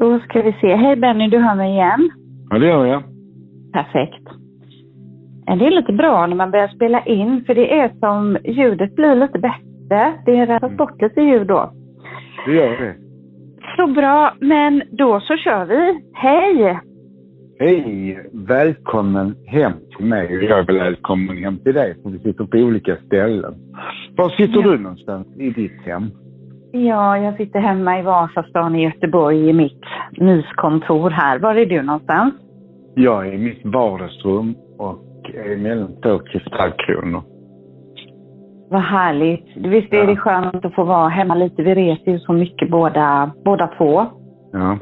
Då ska vi se. Hej Benny, du hör mig igen? Ja, det gör jag. Perfekt. Det är lite bra när man börjar spela in för det är som ljudet blir lite bättre. Det rensas bort lite ljud då. Det gör det. Så bra, men då så kör vi. Hej! Hej! Välkommen hem till mig jag är välkommen hem till dig för vi sitter på olika ställen. Var sitter Ja. du någonstans i ditt hem? Ja, jag sitter hemma i Vasastan i Göteborg i mitt myskontor här. Var är du någonstans? Jag är i mitt vardagsrum och är mellan två kristallkronor. Vad härligt. Visst är Ja. det skönt att få vara hemma lite? Vi reser ju så mycket båda, båda två. Ja.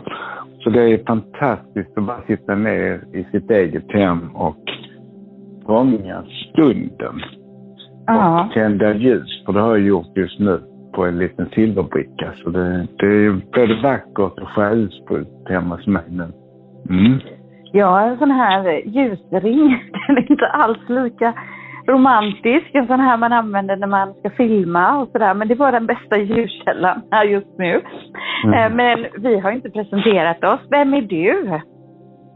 Så det är fantastiskt att bara sitta ner i sitt eget hem och fånga stunden. Ja. Och tända ljus, för det har jag gjort just nu på en liten silverbricka. Så det, det är både vackert och själsfullt hemma hos mig nu. Mm. Ja, en sån här ljusring. Den är inte alls lika romantisk. En sån här man använder när man ska filma och sådär. Men det var den bästa ljuskällan här just nu. Mm. Eh, Men vi har inte presenterat oss. Vem är du?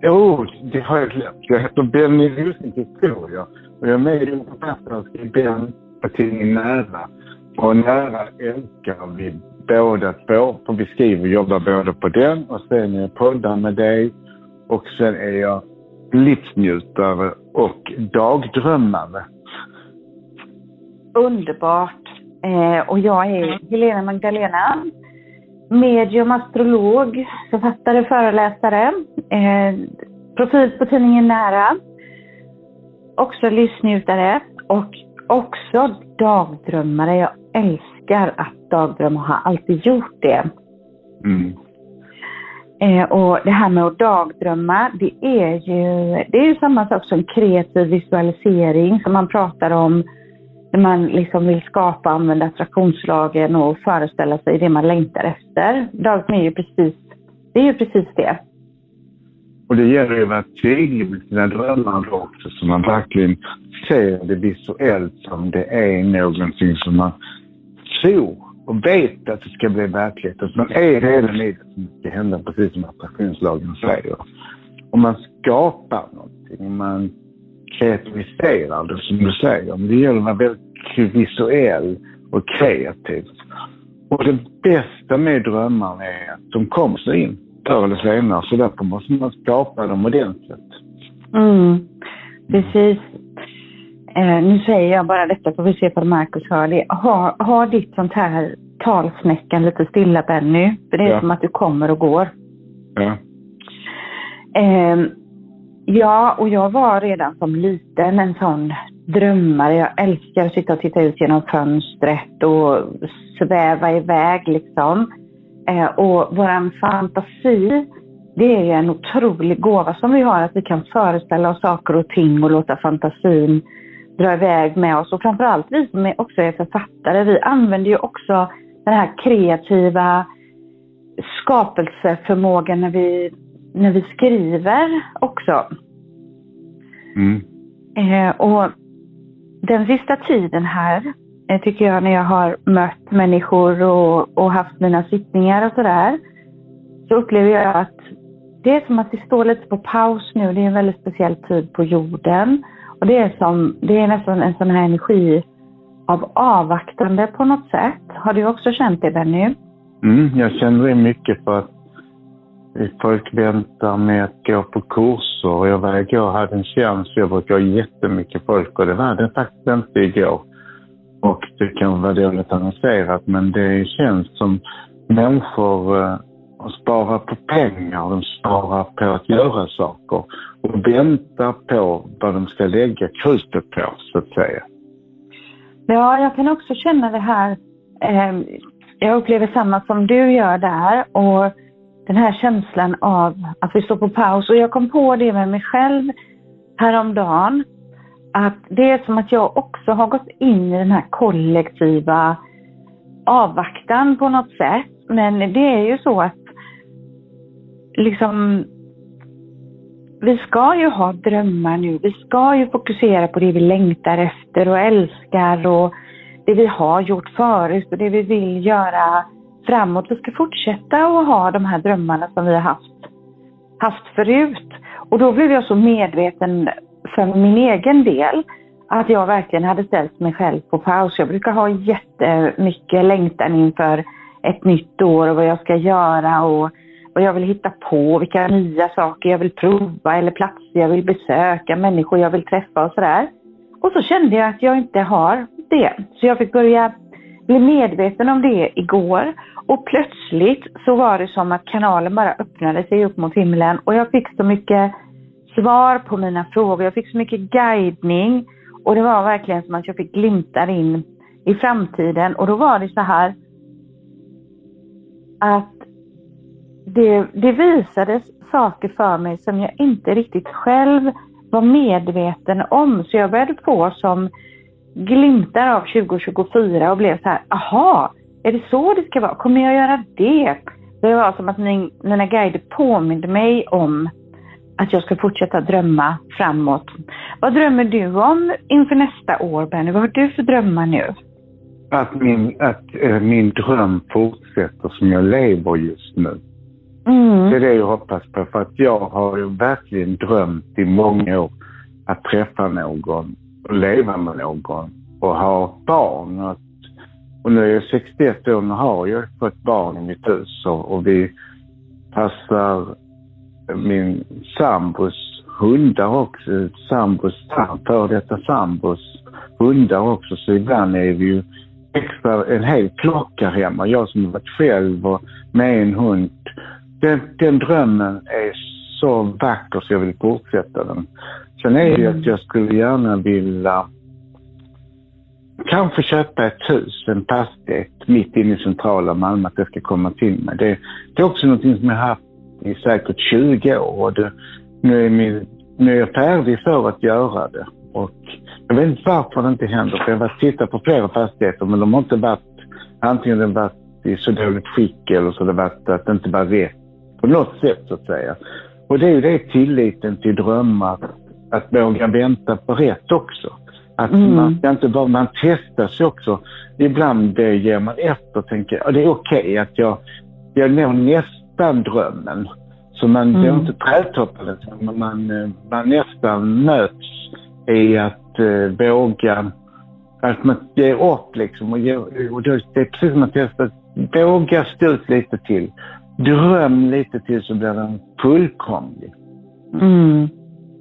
Jo, det har jag glömt. Jag heter Benny Rosing Historia och jag är med i författare och skribent på tidningen Nära. Och Nära älskar vi båda två, för vi skriver och jobbar båda på den och sen är jag poddar med dig och sen är jag livsnjutare och dagdrömmare. Underbart. Eh, och jag är Helena Magdalena. Medium, astrolog, författare, föreläsare. Eh, profil på tidningen Nära. Också livsnjutare och också dagdrömmare. Jag älskar att dagdrömma och har alltid gjort det. Mm. Eh, och det här med att dagdrömma, det är ju, det är ju samma sak som kreativ visualisering som man pratar om när man liksom vill skapa, använda attraktionslagen och föreställa sig det man längtar efter. Dagdröm är ju precis, det är ju precis det. Och det gäller ju att vara tydlig med sina drömmar också så man verkligen ser det visuellt som det är någonting som man tror och vet att det ska bli verklighet. Att man är redan i det som ska hända precis som attraktionslagen säger. Och man skapar någonting. Man kreativiserar det som du säger. Men det gäller att vara väldigt visuell och kreativ. Och det bästa med drömmar är att de kommer sig in förr eller senare. Så därför måste man skapa dem ordentligt. Mm, precis. Eh, nu säger jag bara detta för vi se på Marcus hör det. Ha, ha ditt sånt här talsnäckan lite stilla Benny. För det är Ja. som att du kommer och går. Ja. Eh, ja, och jag var redan som liten en sån drömmare. Jag älskar att sitta och titta ut genom fönstret och sväva iväg liksom. Eh, och våran fantasi, det är ju en otrolig gåva som vi har, att vi kan föreställa oss saker och ting och låta fantasin dra iväg med oss. Och framförallt vi som också är författare, vi använder ju också den här kreativa skapelseförmågan när vi, när vi skriver också. Mm. Eh, och den sista tiden här, eh, tycker jag, när jag har mött människor och, och haft mina sittningar och sådär, så upplever jag att det är som att det står lite på paus nu. Det är en väldigt speciell tid på jorden. Och det är, som, det är nästan en sån här energi av avvaktande på något sätt. Har du också känt det, Benny? Mm, jag känner det mycket för att folk väntar med att gå på kurser. Och Jag var igår och hade en tjänst. Jag brukar ha jättemycket folk och det var det faktiskt inte igår. Och det kan vara dåligt annonserat men det känns som människor eh, de sparar på pengar. De sparar på att göra saker och väntar på vad de ska lägga krutet på så att säga. Ja, jag kan också känna det här. Eh, jag upplever samma som du gör där. Och den här känslan av att vi står på paus. Och jag kom på det med mig själv häromdagen. Att det är som att jag också har gått in i den här kollektiva avvaktan på något sätt. Men det är ju så att liksom vi ska ju ha drömmar nu. Vi ska ju fokusera på det vi längtar efter och älskar och det vi har gjort förut och det vi vill göra framåt. Vi ska fortsätta att ha de här drömmarna som vi har haft, haft förut. Och då blev jag så medveten för min egen del att jag verkligen hade ställt mig själv på paus. Jag brukar ha jättemycket längtan inför ett nytt år och vad jag ska göra och vad jag vill hitta på, vilka nya saker jag vill prova eller platser jag vill besöka, människor jag vill träffa och sådär. Och så kände jag att jag inte har det. Så jag fick börja bli medveten om det igår och plötsligt så var det som att kanalen bara öppnade sig upp mot himlen och jag fick så mycket svar på mina frågor. Jag fick så mycket guidning och det var verkligen som att jag fick glimtar in i framtiden och då var det så här att det, det visades saker för mig som jag inte riktigt själv var medveten om. Så jag började få som glimtar av 2024 och blev så här, aha, är det så det ska vara? Kommer jag göra det? Det var som att min, mina guider påminde mig om att jag ska fortsätta drömma framåt. Vad drömmer du om inför nästa år, Benny? Vad har du för drömmar nu? Att min, att, äh, min dröm fortsätter som jag lever just nu. Mm. Det är det jag hoppas på. För att jag har ju verkligen drömt i många år att träffa någon och leva med någon och ha barn. Och, och nu är jag 61 år och nu har jag fått barn i mitt hus och, och vi passar min sambos hundar också. Sambos, för detta sambos hundar också. Så ibland är vi ju extra, en hel klocka hemma. Jag som har varit själv och med en hund den, den drömmen är så vacker så jag vill fortsätta den. Sen är det ju att jag skulle gärna vilja kanske köpa ett hus, en fastighet mitt inne i centrala Malmö, att det ska komma till mig. Det, det är också någonting som jag har haft i säkert 20 år och det, nu, är min, nu är jag färdig för att göra det. Och jag vet inte varför det inte händer, för jag har tittat på flera fastigheter men de har inte varit, antingen de varit i så dåligt skick eller så har det varit att det inte var rätt på något sätt så att säga. Och det är ju det tilliten till drömmar, att våga vänta på rätt också. Att mm. man ska inte bara, man testar sig också. Ibland ger man efter och tänker, att det är okej okay att jag, jag når nästan drömmen. Så man mm. blir inte trädtoppad, men man, man nästan möts i att eh, våga, att man ger upp liksom. Och, ge, och det är precis som att testa, våga stå ut lite till dröm lite till så blir den fullkomlig. Mm.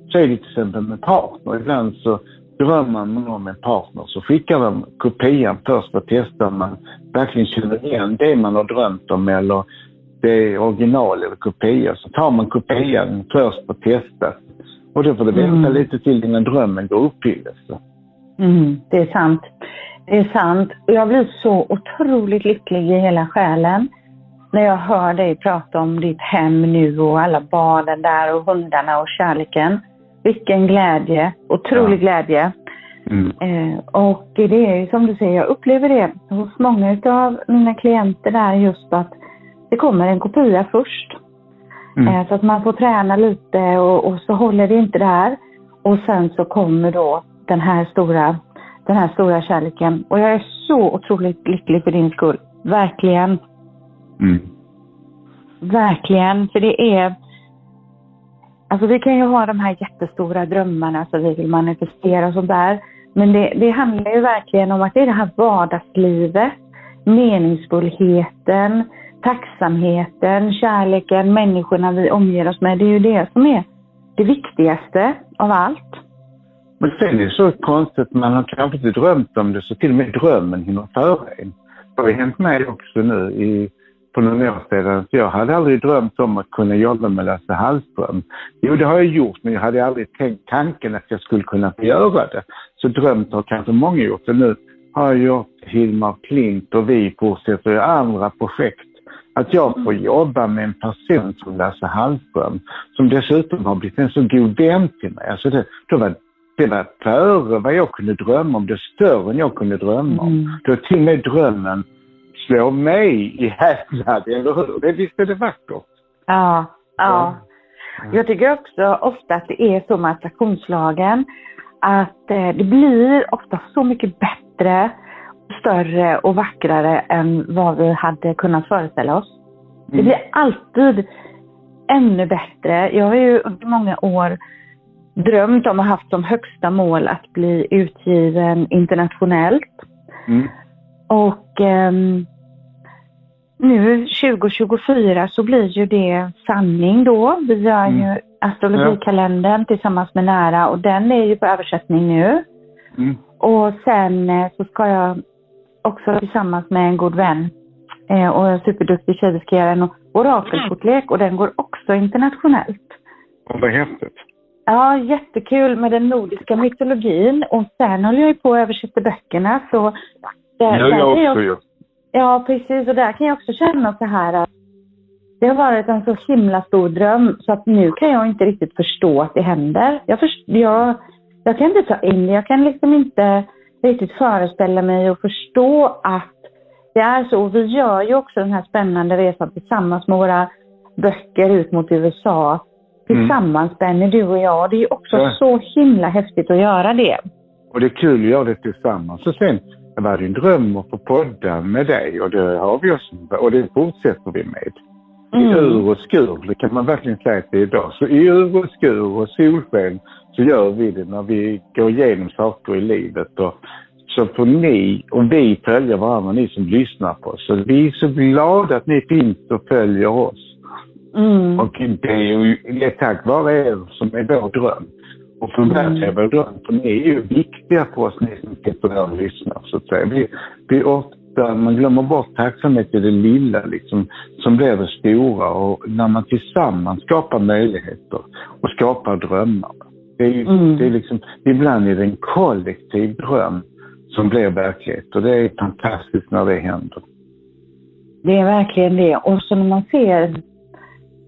Så är det till exempel med partner. Ibland så drömmer man om en partner så skickar de kopian först och testar om man verkligen känner igen det man har drömt om eller det är original eller kopia. Så tar man kopian först och testar. Och då får det vänta mm. lite till innan drömmen går uppfyllelse. Mm, det är sant. Det är sant. Och jag blir så otroligt lycklig i hela själen när jag hör dig prata om ditt hem nu och alla barnen där och hundarna och kärleken. Vilken glädje, otrolig ja. glädje. Mm. Eh, och det är ju som du säger, jag upplever det hos många av mina klienter där just att det kommer en kopia först. Mm. Eh, så att man får träna lite och, och, så håller det inte där. Och sen så kommer då den här stora, den här stora kärleken. Och jag är så otroligt lycklig för din skull. Verkligen. Mm. Verkligen, för det är... Alltså vi kan ju ha de här jättestora drömmarna så vi vill manifestera och sånt där. Men det, det handlar ju verkligen om att det är det här vardagslivet, meningsfullheten, tacksamheten, kärleken, människorna vi omger oss med. Det är ju det som är det viktigaste av allt. Men sen är det så konstigt, man har kanske inte drömt om det så till och med drömmen hinner före en. Det har hänt mig också nu i på några år sedan. Så jag hade aldrig drömt om att kunna jobba med Lasse Hallström. Jo, det har jag gjort, men jag hade aldrig tänkt tanken att jag skulle kunna få göra det. Så drömt har kanske många gjort. Så nu har jag gjort Hilmar Klint och vi fortsätter göra andra projekt. Att jag får jobba med en person som Lasse Hallström, som dessutom har blivit en så god vän till mig. Alltså det, det, var, det var före vad jag kunde drömma om, det större än jag kunde drömma om. Mm. Det var till och med drömmen slå mig i häpnad, eller hur? Det är det vackert? Ja, ja. Jag tycker också ofta att det är så med attraktionslagen att eh, det blir ofta så mycket bättre större och vackrare än vad vi hade kunnat föreställa oss. Det Mm. blir alltid ännu bättre. Jag har ju under många år drömt om och haft som högsta mål att bli utgiven internationellt. Mm. Och ehm, nu 2024 så blir ju det sanning då. Vi gör Mm. ju astrologikalendern tillsammans med Nära och den är ju på översättning nu. Mm. Och sen eh, så ska jag också tillsammans med en god vän eh, och en superduktig tjej, vi ska göra en orakelkortlek och den går också internationellt. Och vad häftigt. Ja, jättekul med den nordiska mytologin och sen håller jag ju på att översätta böckerna så där, Ja, där jag också ju. Ja, precis. Och där kan jag också känna så här att det har varit en så himla stor dröm så att nu kan jag inte riktigt förstå att det händer. Jag, först, jag, jag kan inte ta in det. Jag kan liksom inte riktigt föreställa mig och förstå att det är så. Och vi gör ju också den här spännande resan tillsammans med våra böcker ut mot USA. Tillsammans, Benny, du och jag. Det är ju också Ja. så himla häftigt att göra det. Och det är kul att göra det tillsammans. Och sen var en dröm att få podda med dig och det har vi också. Och det fortsätter vi med. I Mm. ur och skur, det kan man verkligen säga att det är idag. Så i ur och skur och solsken så gör vi det när vi går igenom saker i livet. Och så får ni och vi följa varandra, ni som lyssnar på oss. Så vi är så glada att ni finns och följer oss. Mm. Och det är ju det är tack vare er som är vår dröm. Och förverkliga Mm. vår dröm. För ni är ju viktiga för oss, ni som sitter där och lyssnar. Så att säga. Vi, vi ofta, man glömmer bort tacksamhet i det lilla liksom, som blir det stora. Och när man tillsammans skapar möjligheter och skapar drömmar. Det är, ju, Mm. det är liksom, ibland är det en kollektiv dröm som blir verklighet. Och det är fantastiskt när det händer. Det är verkligen det. Och så när man ser,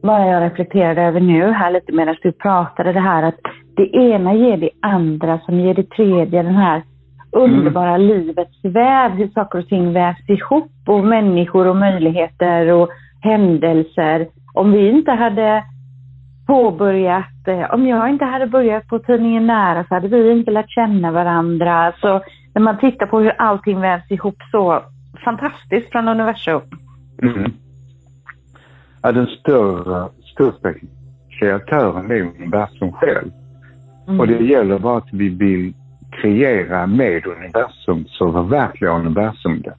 bara jag reflekterade över nu här lite medan du pratade, det här att det ena ger det andra som ger det tredje. Den här underbara livets väv, hur saker och ting vävs ihop och människor och möjligheter och händelser. Om vi inte hade påbörjat, eh, om jag inte hade börjat på tidningen Nära så hade vi inte lärt känna varandra. Så när man tittar på hur allting vävs ihop så fantastiskt från universum. Mm. Ja, den större, största kreatören är universum själv. Mm. Och det gäller bara att vi vill kreera med universum så förverkligar universum det.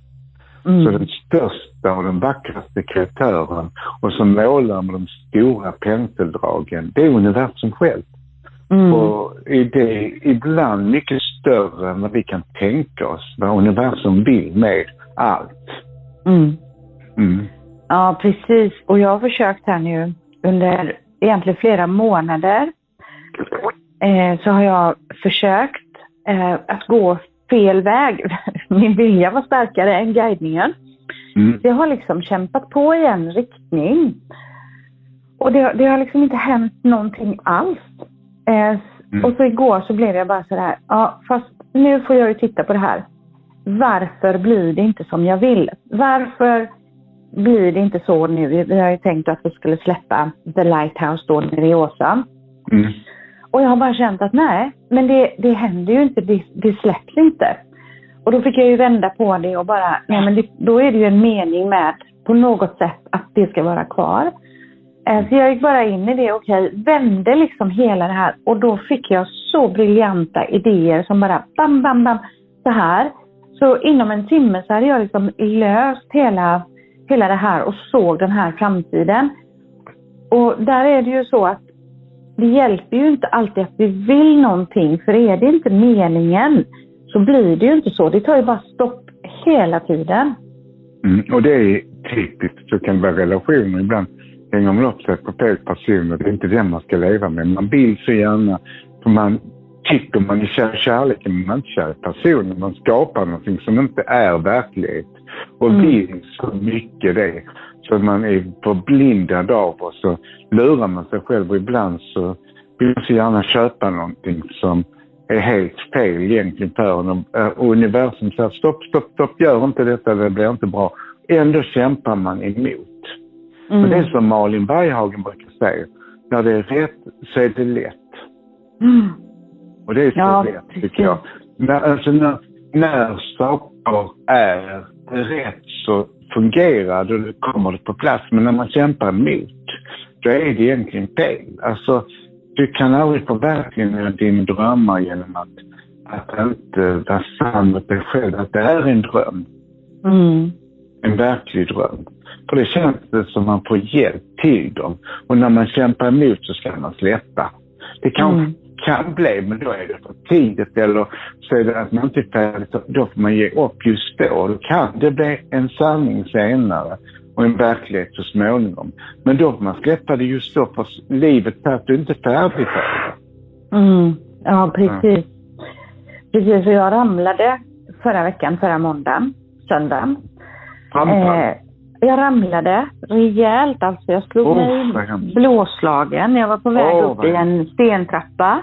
Mm. Så den största och den vackraste kreatören och som målar med de stora penseldragen, det är universum själv. Mm. Och är det ibland mycket större än vad vi kan tänka oss vad universum vill med allt. Mm. Mm. Ja, precis. Och jag har försökt här nu under egentligen flera månader så har jag försökt eh, att gå fel väg. Min vilja var starkare än guidningen. Mm. Jag har liksom kämpat på i en riktning. Och det, det har liksom inte hänt någonting alls. Eh, Mm. Och så igår så blev jag bara sådär, ja fast nu får jag ju titta på det här. Varför blir det inte som jag vill? Varför blir det inte så nu? Vi har ju tänkt att vi skulle släppa The Lighthouse då nere i Åsa. Mm. Och jag har bara känt att nej, men det, det händer ju inte, det, det släpps inte. Och då fick jag ju vända på det och bara, nej men det, då är det ju en mening med på något sätt att det ska vara kvar. Eh, så jag gick bara in i det, okej, vände liksom hela det här och då fick jag så briljanta idéer som bara bam, bam, bam, så här. Så inom en timme så hade jag liksom löst hela, hela det här och såg den här framtiden. Och där är det ju så att det hjälper ju inte alltid att vi vill någonting, för är det inte meningen så blir det ju inte så. Det tar ju bara stopp hela tiden. Mm. Och det är typiskt, så kan det vara relationer ibland hänger man upp sig på fel personer. Det är inte den man ska leva med. Man vill så gärna, för man tycker man är kär i kärleken, men man är inte kär i personen. Man skapar någonting som inte är verklighet och Mm. vill så mycket det. Så att man är förblindad av och så lurar man sig själv och ibland så vill man så gärna köpa någonting som är helt fel egentligen för. Och, eh, och universum säger stopp, stopp, stopp, gör inte detta, det blir inte bra. Ändå kämpar man emot. Mm. Men det är som Malin Berghagen brukar säga, när det är rätt så är det lätt. Mm. Och det är så Ja, rätt precis. tycker jag. När, alltså när, när saker är rätt så fungerar då kommer det på plats. Men när man kämpar emot, då är det egentligen fel. Alltså, du kan aldrig förverkliga dina drömmar genom att, att inte vara sann mot dig själv, att det är en dröm. Mm. En verklig dröm. För det känns det som man får hjälp till dem. Och när man kämpar emot så ska man släppa. Det kanske Mm. Kan bli, men då är det för tidigt eller så är det att man inte är färdig. Då får man ge upp just då. Då kan det bli en sanning senare och en verklighet så småningom. Men då får man släppa det just då för livet för att du inte är färdig för det. Mm. Ja, precis. Precis, och jag ramlade förra veckan, förra måndagen, söndagen. Eh, jag ramlade rejält alltså. Jag slog Åh, mig blåslagen. Jag var på väg Åh, upp i en stentrappa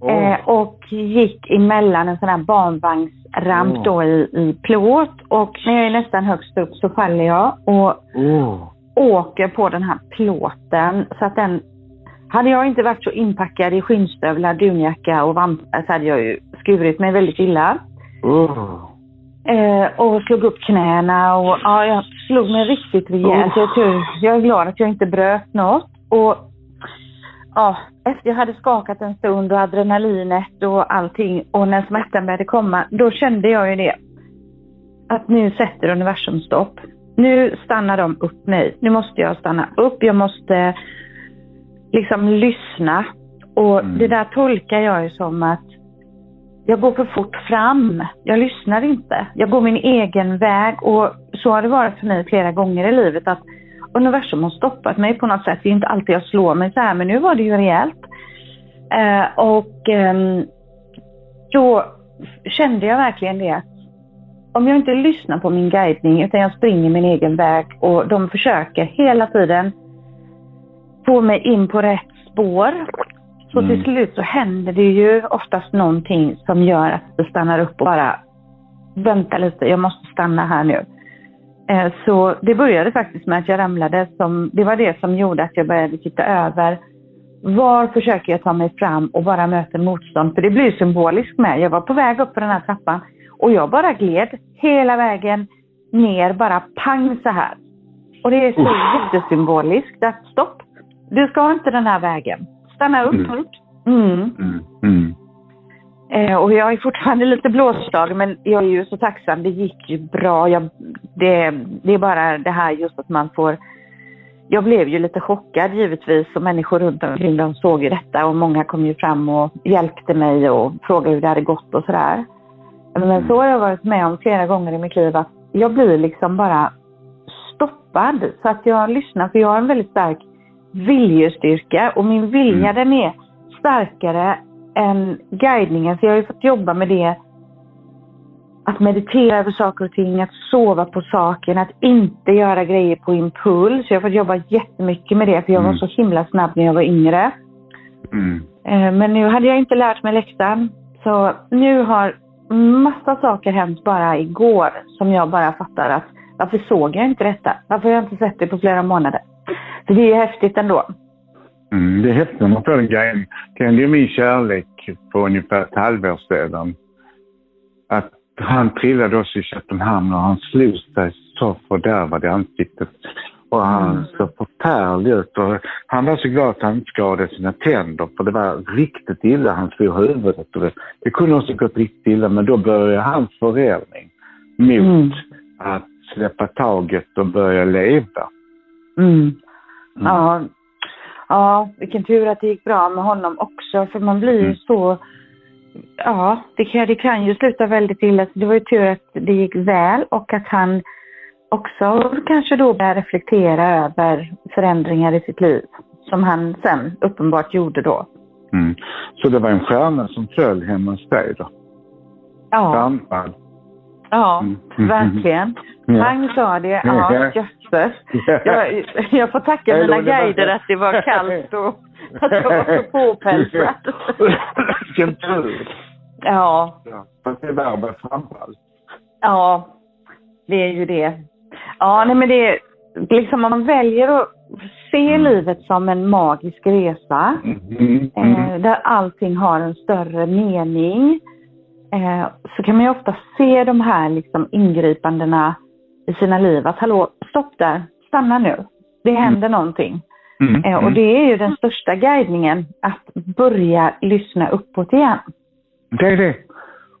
Åh. eh, och gick emellan en sån här barnvagnsramp Åh. då i, i plåt. Och när jag är nästan högst upp så faller jag och åker på den här plåten så att den hade jag inte varit så inpackad i skinnstövlar, dunjacka och vantar så hade jag ju skurit mig väldigt illa. Åh. Eh, och slog upp knäna och ja, jag slog mig riktigt rejält. Oh. Jag, jag är glad att jag inte bröt något. Och ja, efter jag hade skakat en stund och adrenalinet och allting och när smärtan började komma, då kände jag ju det. Att nu sätter universum stopp. Nu stannar de upp mig. Nu måste jag stanna upp. Jag måste liksom lyssna. Och Mm. det där tolkar jag ju som att jag går för fort fram. Jag lyssnar inte. Jag går min egen väg och så har det varit för mig flera gånger i livet att universum har stoppat mig på något sätt. Det är inte alltid jag slår mig så här men nu var det ju rejält. Eh, och eh, då kände jag verkligen det att om jag inte lyssnar på min guidning utan jag springer min egen väg och de försöker hela tiden få mig in på rätt spår. Så Mm. till slut så händer det ju oftast någonting som gör att det stannar upp och bara vänta lite, jag måste stanna här nu. Eh, Så det började faktiskt med att jag ramlade. Som, det var det som gjorde att jag började titta över var försöker jag ta mig fram och bara möter motstånd? För det blir symboliskt med. Jag var på väg upp på den här trappan och jag bara gled hela vägen ner, bara pang så här. Och det är så Uff. jättesymboliskt att stopp, du ska inte den här vägen. Stanna upp. Mm. Mm. Mm. Mm. Eh, och jag är fortfarande lite blåslagen men jag är ju så tacksam. Det gick ju bra. Jag, det, det är bara det här just att man får... Jag blev ju lite chockad givetvis och människor runt omkring de såg ju detta och många kom ju fram och hjälpte mig och frågade hur det hade gått och sådär. Men så har jag varit med om flera gånger i mitt liv att jag blir liksom bara stoppad så att jag lyssnar för jag har en väldigt stark viljestyrka och min vilja Mm. den är starkare än guidningen. Så jag har ju fått jobba med det. Att meditera över saker och ting, att sova på saken, att inte göra grejer på impuls. Jag har fått jobba jättemycket med det för jag var Mm. så himla snabb när jag var yngre. Mm. Eh, Men nu hade jag inte lärt mig läxan. Så nu har massa saker hänt bara igår som jag bara fattar att varför såg jag inte detta? Varför har jag inte sett det på flera månader? Så det är häftigt ändå. Mm, det är häftigt när man får den grejen. Det hände ju min kärlek på ungefär ett halvår sedan. Att han trillade också i Köpenhamn och han slog sig så fördärvad i ansiktet. Och han Mm. såg förfärlig ut. Och han var så glad att han inte skadade sina tänder för det var riktigt illa. Han slog huvudet. Och det, det kunde också gått riktigt illa men då började hans förändring mot Mm. att släppa taget och börja leva. Mm. Mm. Ja. ja, vilken tur att det gick bra med honom också. För man blir ju Mm. så... Ja, det kan, det kan ju sluta väldigt illa. Så det var ju tur att det gick väl och att han också kanske då började reflektera över förändringar i sitt liv. Som han sen uppenbart gjorde då. Mm. Så det var en stjärna som föll hemma hos dig då? Ja, Framfall. ja. Mm. verkligen. Ja. Han sa det. Ja. Ja, jösses. Jag, jag får tacka mina guider att det var kallt och att jag var så påpälsad. Vilken tur! Ja, Ja, Fast det med framfall. ja, det är ju det. Ja, nej men det är liksom om man väljer att se Mm. livet som en magisk resa Mm. eh, Mm. där allting har en större mening eh, så kan man ju ofta se de här liksom ingripandena i sina liv. Att hallå, stopp där, stanna nu. Det Mm. händer någonting. Mm. Eh, och det är ju den största guidningen, att börja lyssna uppåt igen. Det är det.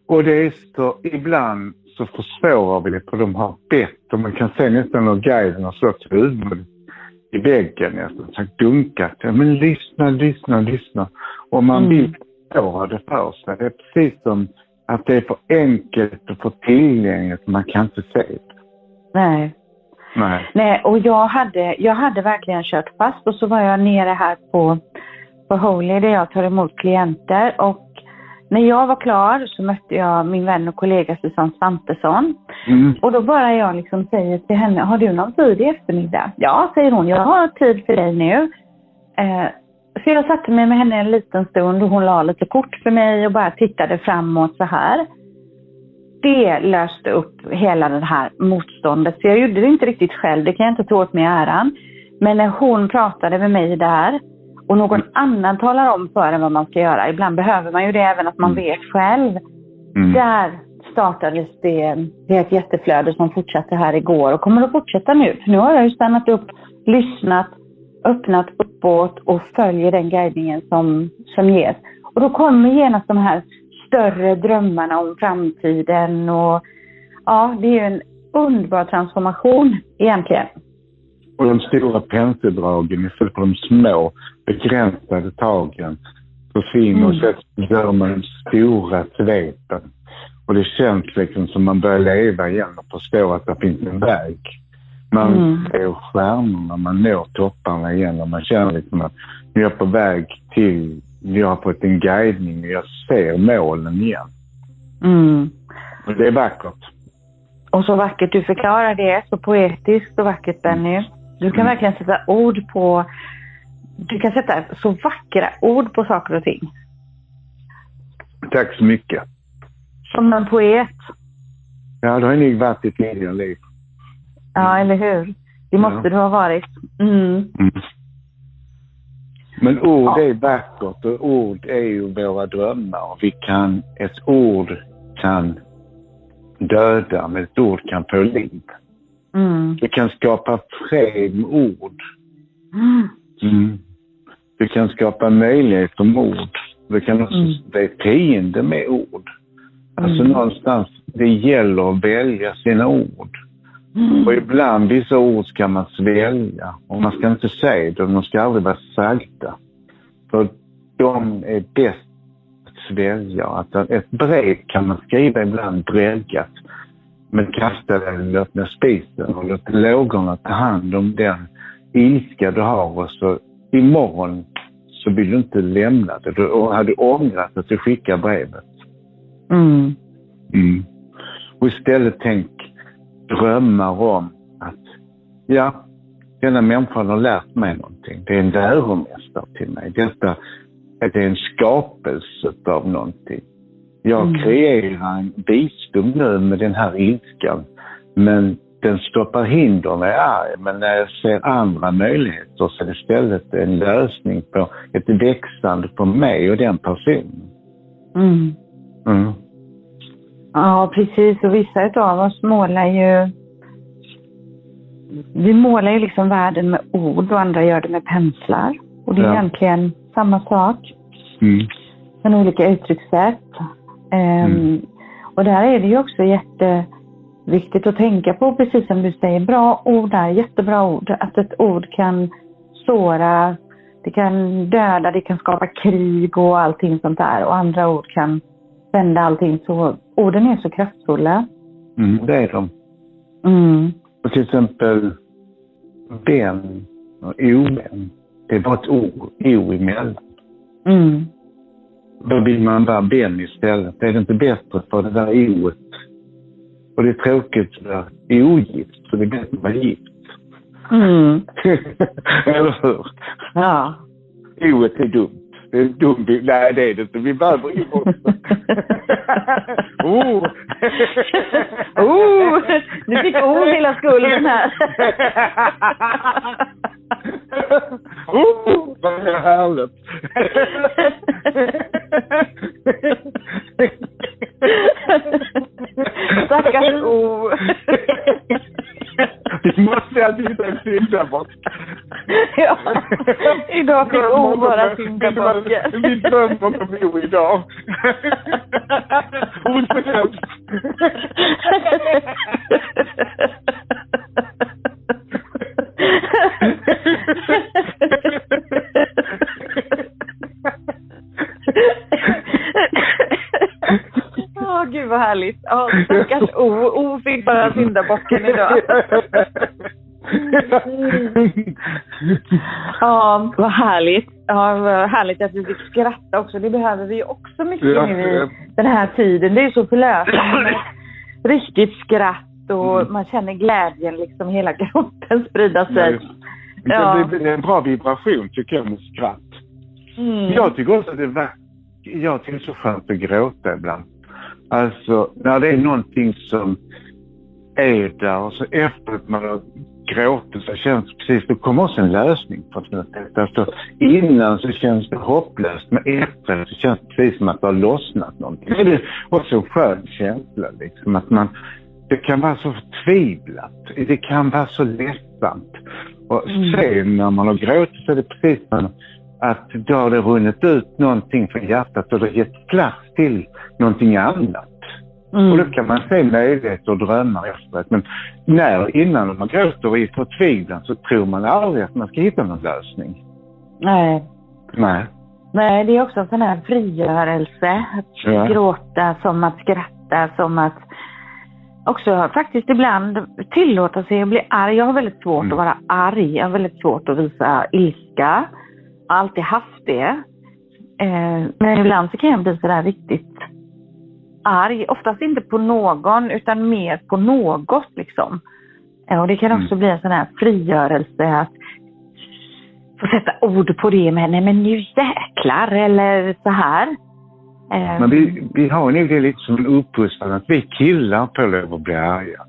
Och det är så, ibland så försvårar vi det för de har bett och man kan se nästan hur guiden har slått huvudet i väggen nästan, sagt dunkat. Ja, men lyssna, lyssna, lyssna. Och man Mm. vill försvåra det för sig. Det är precis som att det är för enkelt och för tillgängligt. Man kan inte se det. Nej. Nej. Nej, och jag hade, jag hade verkligen kört fast och så var jag nere här på, på Holy där jag tar emot klienter och när jag var klar så mötte jag min vän och kollega Susanne Svantesson. Mm. Och då bara jag liksom säger till henne, har du någon tid i eftermiddag? Ja, säger hon, jag har tid för dig nu. Eh, så jag satte mig med henne en liten stund och hon la lite kort för mig och bara tittade framåt så här. Det löste upp hela det här motståndet. Så jag gjorde det inte riktigt själv, det kan jag inte ta åt mig äran. Men när hon pratade med mig där och någon annan talar om för en vad man ska göra, ibland behöver man ju det även att man Mm. vet själv. Mm. Där startades det, det är ett jätteflöde som fortsatte här igår och kommer att fortsätta nu. För nu har jag ju stannat upp, lyssnat, öppnat uppåt och följer den guidningen som, som ges. Och då kommer genast de här större drömmarna om framtiden och ja, det är ju en underbar transformation egentligen. Och de stora penseldragen istället för de små begränsade tagen försvinner och Mm. så gör man de stora svepen. Och det känns liksom som man börjar leva igen och förstår att det finns en väg. Man Mm. ser stjärnorna, man når topparna igen och man känner liksom att jag är på väg till, jag har fått en guidning och jag ser målen igen. Mm. Och det är vackert. Och så vackert du förklarar det, så poetiskt och vackert Benny. Du kan Mm. verkligen sätta ord på, du kan sätta så vackra ord på saker och ting. Tack så mycket. Som en poet. Ja, det har nog varit ett tidigare liv. Ja, eller hur? Det måste Ja. du ha varit. Mm. Mm. Men ord Ja. är vackert och ord är ju våra drömmar. Vi kan, ett ord kan döda, men ett ord kan få liv. Mm. Kan skapa fred med ord. Mm. Mm. Vi kan skapa möjligheter med ord. Vi kan också Mm. bli fiende med ord. Alltså Mm. någonstans, det gäller att välja sina ord. Mm. Och ibland vissa ord ska man svälja och man ska inte säga dem, de ska aldrig vara salta. För de är bäst att svälja. Att ett brev kan man skriva ibland bredgat. Men kasta det eller öppna spisen och låta lågorna ta hand om den ilska du har och så imorgon så vill du inte lämna det. Du hade ångrat att du skickar brevet. Mm. Mm. Och istället tänk drömmar om att, ja, denna människan har lärt mig någonting. Det är en läromästare till mig. Detta det är en skapelse av någonting. Jag Mm. kreerar en visdom nu med den här ilskan. Men den stoppar hinder när jag är arg. Men när jag ser andra möjligheter så är det istället en lösning på ett växande för mig och den personen. Mm. Mm. Ja, precis. Och vissa utav oss målar ju... Vi målar ju liksom världen med ord och andra gör det med penslar. Och det är Ja. egentligen samma sak, Mm. men olika uttryckssätt. Ehm, Mm. Och där är det ju också jätteviktigt att tänka på, precis som du säger, bra ord är jättebra ord. Att ett ord kan såra, det kan döda, det kan skapa krig och allting sånt där. Och andra ord kan vända allting. Så orden är så kraftfulla. Mm, det är de. Mm. Och till exempel vän och ovän. Det är bara ett ord, o emellan. Mm. Då vill man vara vän istället. Är det inte bättre för det där oet? Och det är tråkigt att vara ogift, så det är bättre att vara gift. Mm. Eller hur? Ja. Oet är dumt. En dum bild. Nej, det är det inte. Vi behöver ingen monster. oh. oh! Nu fick O hela skulden här. oh, vad härligt! Stackars O härligt. att hitta en syndabock. Ja, idag kommer O vara syndabocken. Vi drömmer om O idag. Oförtjänt. Åh, gud vad härligt. Ja, stackars O. O fick bara syndabocken idag. Ja, vad härligt. Ja, vad härligt att vi fick skratta också. Det behöver vi också mycket Ja, nu i den här tiden. Det är så förlösande riktigt skratt och Mm. man känner glädjen liksom hela kroppen sprida sig. Ja. Ja. Det blir en bra vibration tycker jag med skratt. Mm. Jag tycker också att det är vackert. Jag tycker det är så skönt att gråta ibland. Alltså när det är någonting som är där och så efter att man har gråtit så känns det precis, då kommer också en lösning på något sätt. Alltså, innan så känns det hopplöst men efter så känns det precis som att det har lossnat någonting. Det är också en skön känsla liksom att man, det kan vara så förtvivlat. Det kan vara så ledsamt. Och Mm. sen när man har gråtit så är det precis som att då har det runnit ut någonting från hjärtat och det har gett plats till någonting annat. Och då Mm. kan man se möjligheter och drömmar efteråt. Men när, innan man gråter i förtvivlan så tror man aldrig att man ska hitta någon lösning. Nej. Nej. Nej, det är också en sån här frigörelse. Att Ja. gråta som att skratta, som att också faktiskt ibland tillåta sig att bli arg. Jag har väldigt svårt Mm. att vara arg. Jag har väldigt svårt att visa ilska. Jag har alltid haft det. Eh, men ibland så kan jag bli sådär riktigt arg. Oftast inte på någon utan mer på något liksom. Eh, och det kan Mm. också bli en sån här frigörelse att få sätta ord på det med nej men nu jäklar eller så här. Eh, Men vi, vi har nog det lite som en uppfostran att vi killar får lov att bli arga.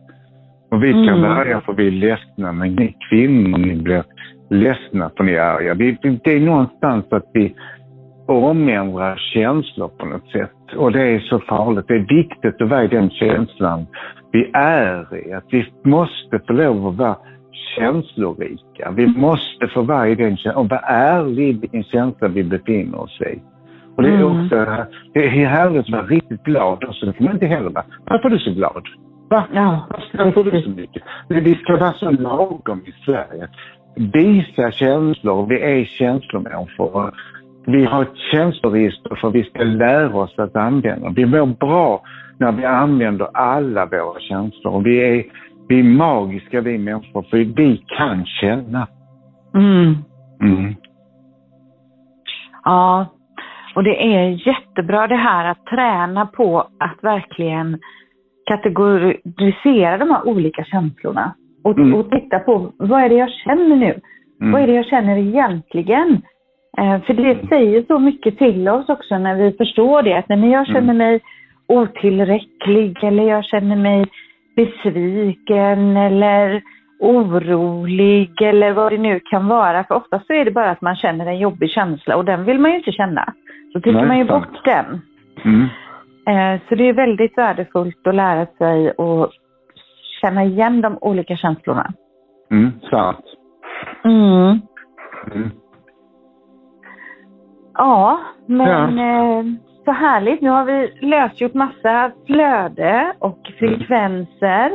Och vi kan Mm. bli arga för vi är ledsna, men ni kvinnor ni blir ledsna för ni är arga. Vi- det är någonstans att vi omändrar känslor på något sätt. Och det är så farligt. Det är viktigt att vara i den känslan vi är i. Att vi måste få lov att vara känslorika. Vi måste få vara i den känslan och vara ärlig i vilken känsla vi befinner oss i. Och det är Mm. också det är härligt att vara riktigt glad också. Det får man inte heller vara. Varför är du så glad? Va? Ja, Varför är du så mycket? Vi ska vara så lagom i Sverige. Visa känslor. Vi är känslomänniskor. Vi har ett känsloregister för vi ska lära oss att använda. Vi mår bra när vi använder alla våra känslor. Och vi är, vi är magiska vi människor för vi kan känna. Mm. Mm. Ja, och det är jättebra det här att träna på att verkligen kategorisera de här olika känslorna. Och, Mm. och titta på vad är det jag känner nu? Mm. Vad är det jag känner egentligen? Eh, för det säger så mycket till oss också när vi förstår det. Att men jag känner Mm. mig otillräcklig eller jag känner mig besviken eller orolig eller vad det nu kan vara. För ofta så är det bara att man känner en jobbig känsla och den vill man ju inte känna. Så Nej, man ju sant. bort den. Mm. Eh, Så det är väldigt värdefullt att lära sig att känna igen de olika känslorna. Mm. Sant. Mm. Mm. Ja, men Ja. eh, så härligt. Nu har vi lösgjort massa flöde och frekvenser.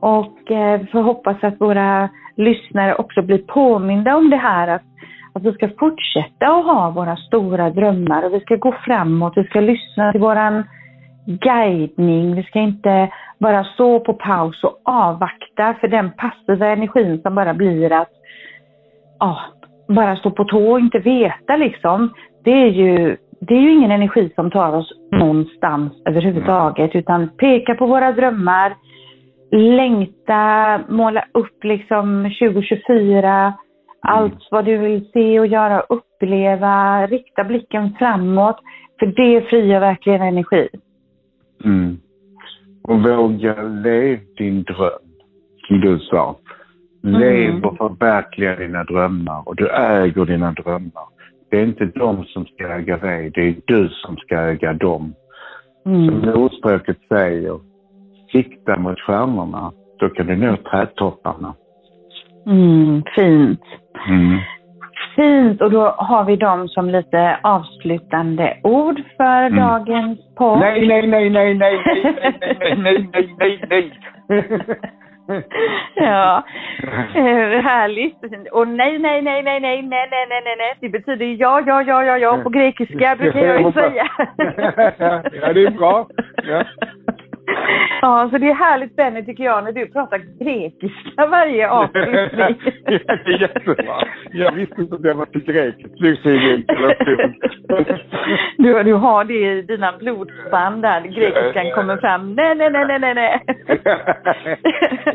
Och eh, vi får hoppas att våra lyssnare också blir påminda om det här att, att vi ska fortsätta att ha våra stora drömmar och vi ska gå framåt. Vi ska lyssna till våran guidning. Vi ska inte bara stå på paus och avvakta för den passiva energin som bara blir att ja, bara stå på tå och inte veta liksom. Det är ju, det är ju ingen energi som tar oss någonstans överhuvudtaget utan peka på våra drömmar, längta, måla upp liksom 2024, allt vad du vill se och göra och uppleva, rikta blicken framåt. För det frigör verkligen energi. Mm. Och våga leva din dröm, som du sa. Lev och förverkliga dina drömmar och du äger dina drömmar. Det är inte de som ska äga dig, det är du som ska äga dem. Som Mm. ordspråket säger, sikta mot stjärnorna, då kan du nå trädtopparna. Mm, fint. Mm. Fint. Och då har vi dem som lite avslutande ord för Mm. dagens podd. Nej, nej, nej, nej, nej, nej, nej, nej, nej, nej, nej. Ja, eh, härligt. Och nej, nej, nej, nej, nej, nej, nej, nej, nej, nej. Det betyder ja, ja, ja, ja, ja på grekiska brukar jag ju säga. Ja, det är bra. Ja. Ja, så det är härligt Benny tycker jag när du pratar grekiska varje är jättebra. Jag visste inte att det var till grekisk flygsideinstallation. Du, du har det i dina blodsband där grekiskan kommer fram. Nej, nej, nej, nej, nej, nej.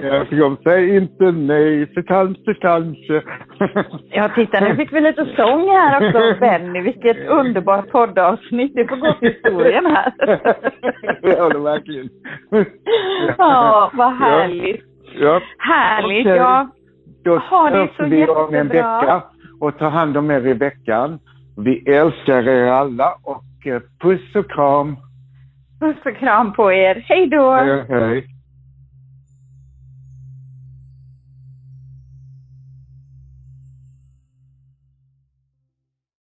Jag fick om, säg inte nej, så kanske, kanske. Ja, titta nu fick vi lite sång här också Benny. Vilket underbart poddavsnitt. Det får gå till historien här. Ja, det verkligen. Ja, vad härligt. Ja. Härligt, Okej. ja. Då Ha det så vi om en jättebra. vecka och ta hand om er i veckan. Vi älskar er alla och eh, puss och kram. Puss och kram på er. Hej då! Hej, hej.